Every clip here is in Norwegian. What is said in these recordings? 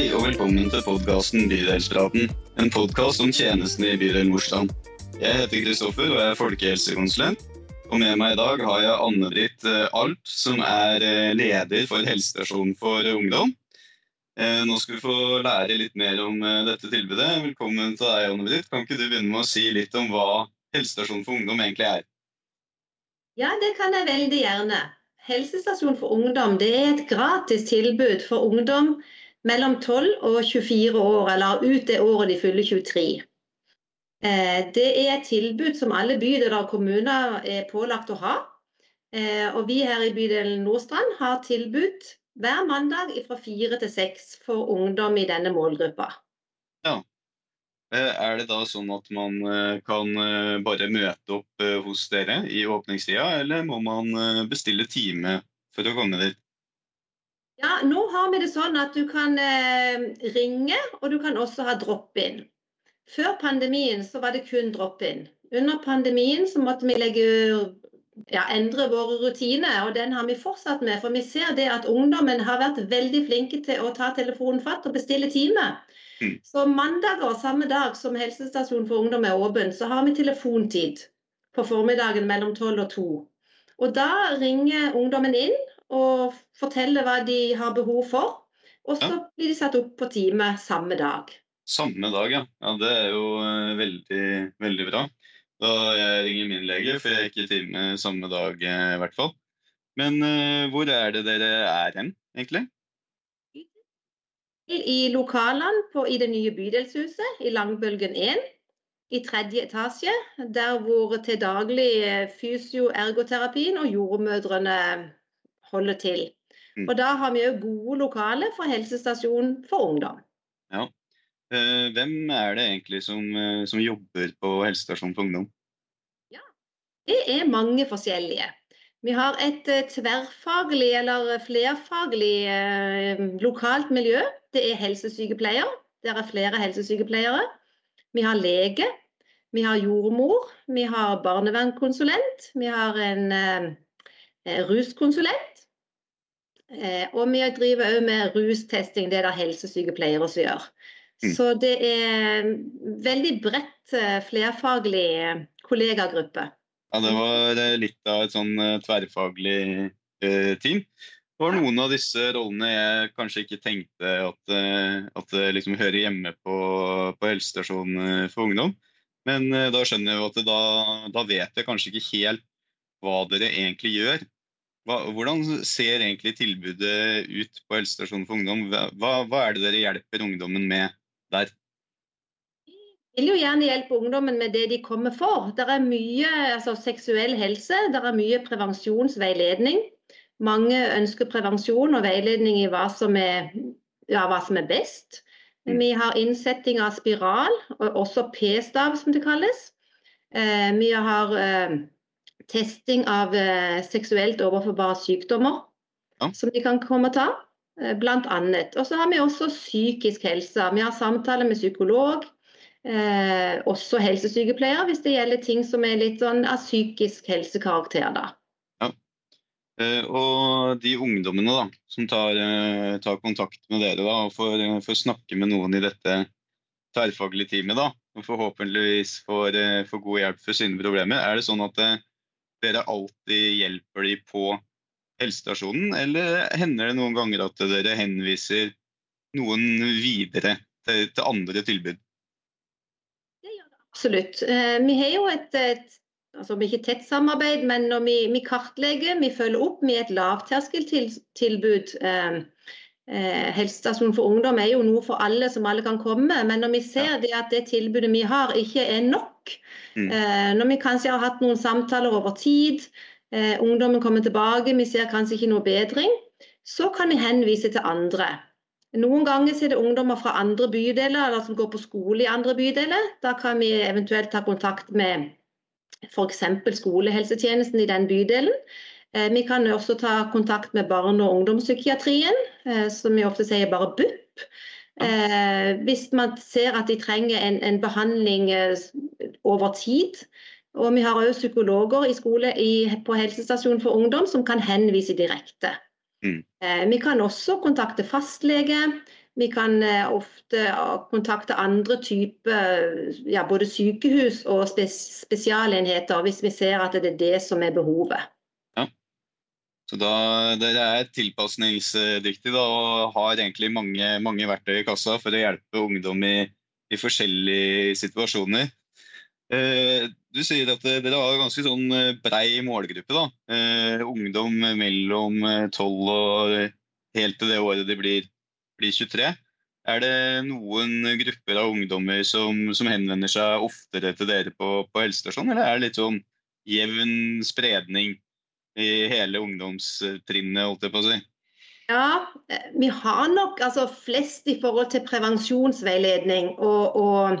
Hei og velkommen til podkasten Bydelspraten. En podkast om tjenestene i bydel Nordstrand. Jeg heter Kristoffer og jeg er folkehelsekonsulent. Og med meg i dag har jeg Anne-Britt Alp, Alt, som er eh, leder for helsestasjonen for ungdom. Eh, nå skal vi få lære litt mer om dette tilbudet. Velkommen til deg, Anne-Britt. Kan ikke du begynne med å si litt om hva helsestasjonen for ungdom egentlig er? Ja, det kan jeg veldig gjerne. Helsestasjon for ungdom er et gratis tilbud for ungdom mellom 12 og 24 år, eller ut det året de fyller 23. Eh, det er et tilbud som alle bydeler og kommuner er pålagt å ha. Eh, og vi her i bydelen Nordstrand har tilbud hver mandag fra fire til seks for ungdom i denne målgruppa. Ja. Eh, er det da sånn at man kan bare møte opp hos dere i åpningstida, eller må man bestille time for å komme dit? Ja, nå har vi det sånn at du kan ringe, og du kan også ha drop-in. Før pandemien så var det kun drop-in. Under pandemien så måtte vi legge, ja, endre våre rutiner, og den har vi fortsatt med. For vi ser det at ungdommen har vært veldig flinke til å ta telefonen fatt og bestille time. Mm. Så mandager samme dag som helsestasjonen for ungdom er åpen, så har vi telefontid på formiddagen mellom 12 og 2. Og da ringer ungdommen inn og forteller hva de har behov for. Og så blir de satt opp på time samme dag. Samme dag, ja. ja. Det er jo uh, veldig, veldig bra. Da jeg ringer min lege, for jeg er ikke i time samme dag uh, i hvert fall. Men uh, hvor er det dere er hen, egentlig? I lokalene på, i det nye bydelshuset i Langbølgen 1. I tredje etasje, der hvor til daglig fysio-ergoterapien og jordmødrene holder til. Mm. Og Da har vi òg gode lokaler for helsestasjon for ungdom. Ja, Eh, hvem er det egentlig som, eh, som jobber på helsestasjonen for ungdom? Ja, Det er mange forskjellige. Vi har et eh, tverrfaglig eller flerfaglig lokalt miljø. Det er helsesykepleier. Det er flere helsesykepleiere. Vi har lege. Vi har jordmor. Vi har barnevernskonsulent. Vi har en eh, ruskonsulent. Eh, og vi driver òg med rustesting. Det er det helsesykepleiere som gjør. Mm. Så det er veldig bredt eh, flerfaglig eh, kollegagruppe. Ja, det var litt av et sånn tverrfaglig eh, team. Det var noen av disse rollene jeg kanskje ikke tenkte at, at det liksom hører hjemme på, på helsestasjonen for ungdom. Men da skjønner jeg at da, da, vet jeg kanskje ikke helt hva dere egentlig gjør. Hvordan ser egentlig tilbudet ut på helsestasjonen for ungdom? Hva, hva er det dere hjelper ungdommen med der? Jeg vil jo gjerne hjelpe ungdommen med det de kommer for. Det er mye altså, seksuell helse, det er mye prevensjonsveiledning. Mange ønsker prevensjon og veiledning i hva som er, ja, hva som er best. Mm. Vi har innsetting av spiral, og også p-stav som det kalles. Eh, vi har eh, testing av eh, seksuelt overforbare sykdommer ja. som de kan komme og ta. Eh, blant annet. Og så har vi også psykisk helse. Vi har samtaler med psykolog, eh, også helsesykepleier, hvis det gjelder ting som er litt sånn av psykisk helsekarakter. da. Ja. Eh, og de ungdommene da, som tar, eh, tar kontakt med dere da, og får, eh, får, snakke med noen i dette tverrfaglige teamet, da, og forhåpentligvis får, får, god hjelp for sine problemer, er det sånn at dere alltid hjelper de på helsestasjonen, eller hender det noen ganger at dere henviser noen videre til, til andre tilbud? Det gjør det absolutt. Eh, vi har jo et, et altså ikke tett samarbeid, men når vi, vi, kartlegger, vi følger opp med et lavterskeltilbud. Eh, eh, helsestasjonen for ungdom er jo noe for alle som alle kan komme. Men når vi ser det at det tilbudet vi har ikke er nok, mm. eh, når vi kanskje har hatt noen samtaler over tid, eh, ungdommen kommer tilbake, vi ser kanskje ikke noe bedring, så kan vi henvise til andre. Noen ganger er det ungdommer fra andre bydeler eller som går på skole i andre bydeler. Da kan vi eventuelt ta kontakt med f.eks. skolehelsetjenesten i den bydelen. Eh, vi kan også ta kontakt med barne- og ungdomspsykiatrien, som vi ofte sier bare BUP. Eh, hvis man ser at de trenger en, en behandling over tid, og vi har òg psykologer i skole i, på helsestasjonen for ungdom som kan henvise direkte. Mm. Eh, vi kan også kontakte fastlege. Vi kan ofte kontakte andre typer ja, både sykehus og spesialenheter hvis vi ser at det er det som er behovet. Så da, Dere er tilpasningsdyktige da, og har egentlig mange, mange, verktøy i kassa for å hjelpe ungdom i, i forskjellige situasjoner. Eh, du sier at eh, dere har ganske sånn eh, brei målgruppe. da. Ungdom mellom 12 og helt til det året de blir, blir 23. Er det noen grupper av ungdommer som, som henvender seg oftere til dere på, på helsestasjonen, eller er det litt sånn jevn spredning i hele ungdomstrinnet, holdt jeg på å si? Ja, vi har nok altså, flest i forhold til prevensjonsveiledning og, og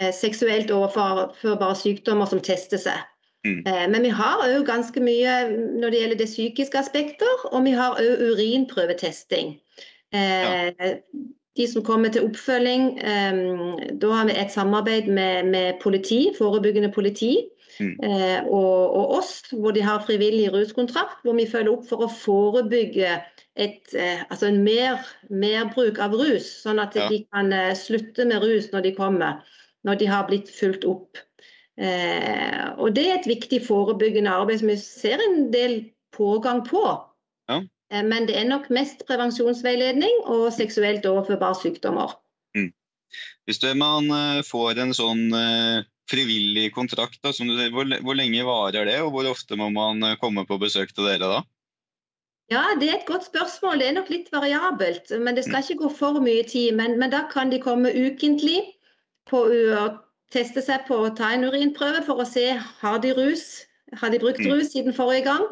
Eh, seksuelt overførbare sykdommer som tester seg. Mm. Eh, men vi har òg ganske mye når det gjelder det psykiske aspekter, og vi har òg urinprøvetesting. Eh, ja. De som kommer til oppfølging, da har vi et samarbeid med, med politi, forebyggende politi. Mm. Og, og, oss, hvor de har frivillig ruskontrakt, hvor vi følger opp for å forebygge et, altså en mer, merbruk av rus, sånn at ja. de kan slutte med rus når de kommer når de har blitt fulgt opp. Eh, og Det er et viktig forebyggende arbeid som vi ser en del pågang på. Ja. Eh, men det er nok mest prevensjonsveiledning og seksuelt overførbare sykdommer. Mm. Hvis man eh, får en sånn eh, frivillig kontrakt, da, hvor, hvor, lenge varer det, og hvor ofte må man eh, komme på besøk til dere da? Ja, Det er et godt spørsmål. Det er nok litt variabelt. men Det skal ikke gå for mye tid. Men, men da kan de komme ukentlig på å teste seg på å ta en urinprøve for å se har de rus. Har de brukt mm. rus siden forrige gang?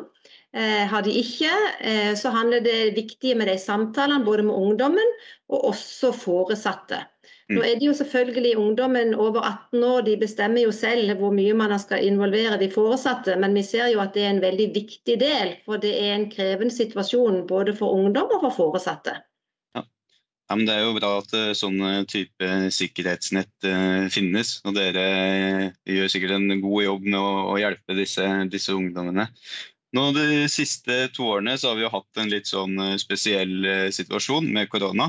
Eh, har de ikke, eh, så handler det viktige med de samtalene både med ungdommen og også foresatte. Mm. Nå er det jo selvfølgelig ungdommen over 18 år, de bestemmer jo selv hvor mye man skal involvere de foresatte, men vi ser jo at det er en veldig viktig del. For det er en krevende situasjon både for ungdom og for foresatte. Ja, men Det er jo bra at uh, sånne type sikkerhetsnett uh, finnes. og Dere uh, gjør sikkert en god jobb med å, å hjelpe disse, disse, ungdommene. Nå De siste to årene så har vi jo hatt en litt sånn spesiell situasjon med korona.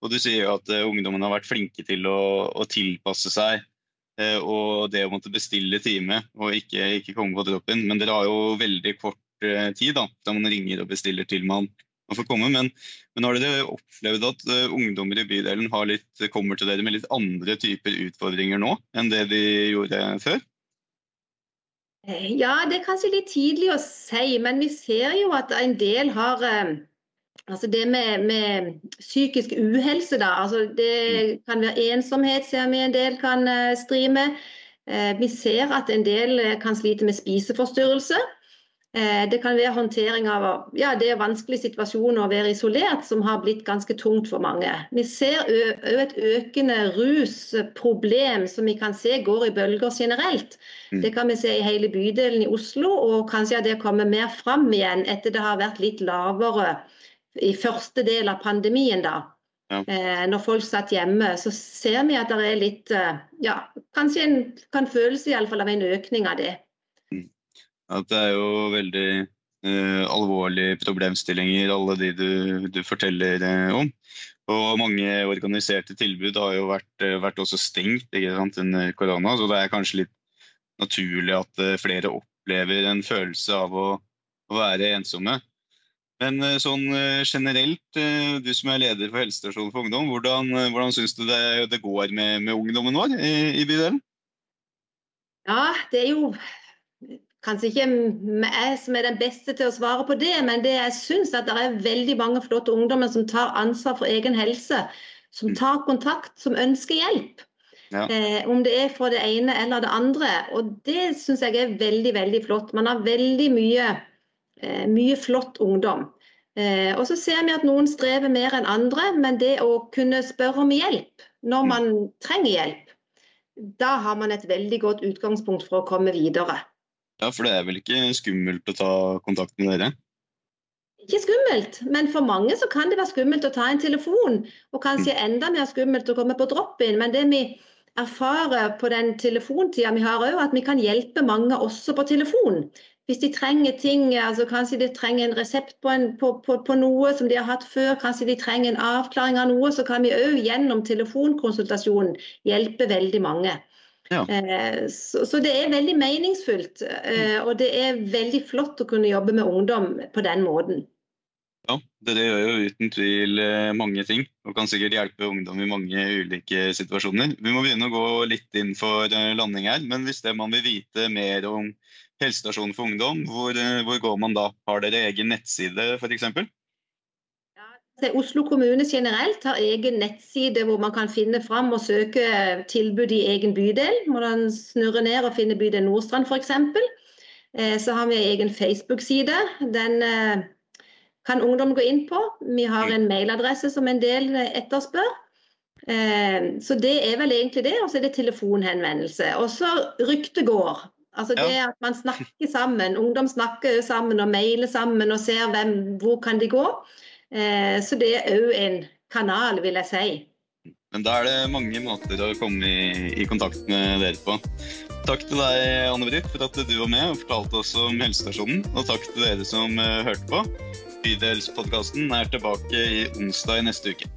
Og Du sier jo at ungdommene har vært flinke til å, å tilpasse seg og det å måtte bestille time og ikke, ikke komme på droppen. Men dere har jo veldig kort tid da, da man ringer og bestiller til man man får komme. Men, men har dere opplevd at ungdommer i bydelen litt, kommer til dere med litt andre typer utfordringer nå enn det de gjorde før? Eh, ja, det er kanskje litt tidlig å si, men vi ser jo at en del har Altså det med, med, psykisk uhelse, da. Altså det kan være ensomhet, ser vi en del kan uh, stri med. vi ser at en del kan slite med spiseforstyrrelse. Eh, det kan være håndtering av ja, det er vanskelige situasjoner å være isolert, som har blitt ganske tungt for mange. Vi ser òg et økende rusproblem som vi kan se går i bølger generelt. Mm. Det kan vi se i hele bydelen i Oslo, og kanskje at det kommer mer fram igjen etter det har vært litt lavere i første del av pandemien. da. Ja. Eh, når folk satt hjemme, så ser vi at det er litt eh, ja, Kanskje en kan føles i alle fall av en økning av det. At det er jo veldig uh, alvorlige problemstillinger, alle de du, du forteller uh, om. Og mange organiserte tilbud har jo vært, vært også stengt under korona, så det er kanskje litt naturlig at flere opplever en følelse av å, å være ensomme. Men sånn generelt, du som er leder for helsestasjonen for ungdom, hvordan, hvordan syns du det, det går med, med, ungdommen vår i, i bydelen? Ja, det er jo kanskje ikke jeg som er den beste til å svare på det, men det jeg syns at det er veldig mange flotte ungdommer som tar ansvar for egen helse. Som mm. tar kontakt, som ønsker hjelp. Ja. Eh, om det er for det ene eller det andre. Og det syns jeg er veldig, veldig flott. Man har veldig mye, eh, mye flott ungdom. Eh, og så ser vi at noen strever mer enn andre, men det å kunne spørre om hjelp når mm. man trenger hjelp, da har man et veldig godt utgangspunkt for å komme videre. Ja, For det er vel ikke skummelt å ta kontakt med dere? Ikke skummelt, men for mange så kan det være skummelt å ta en telefon. Og kanskje mm. enda mer skummelt å komme på drop-in. Men det vi erfarer på den telefontida vi har òg, at vi kan hjelpe mange også på telefon. Hvis de trenger ting, altså kanskje de trenger en resept på, en, på, på, på, noe som de har hatt før, kanskje de trenger en avklaring av noe, så kan vi òg gjennom telefonkonsultasjonen hjelpe veldig mange. Ja. Eh, så, så, det er veldig meningsfullt, eh, og det er veldig flott å kunne jobbe med ungdom på den måten. Ja, det gjør jo uten tvil eh, mange ting og kan sikkert hjelpe ungdom i mange ulike situasjoner. Vi må begynne å gå litt inn for landing her, men hvis det man vil vite mer om helsestasjon for ungdom. Hvor, eh, hvor, går man da? Har dere egen nettside f.eks.? Ja, Oslo kommune generelt har egen nettside hvor man kan finne fram og søke tilbud i egen bydel. Man snurre ned og finne bydel Nordstrand f.eks. Eh, så har vi egen Facebook-side. Den eh, kan ungdom gå inn på. Vi har en mailadresse som en del etterspør. Så det er vel egentlig det. Og så er det telefonhenvendelse. Og så ryktet går. Altså det at man snakker sammen. Ungdom snakker sammen og mailer sammen og ser hvem, hvor kan de gå. Eh, så det er òg en kanal, vil jeg si. Men da er det mange måter å komme i, i kontakt med dere på. Takk til deg, Anne Britt, for at du var med og fortalte oss om helsestasjonen. Og takk til dere som uh, hørte på. Bydelspodkasten er tilbake i onsdag i neste uke.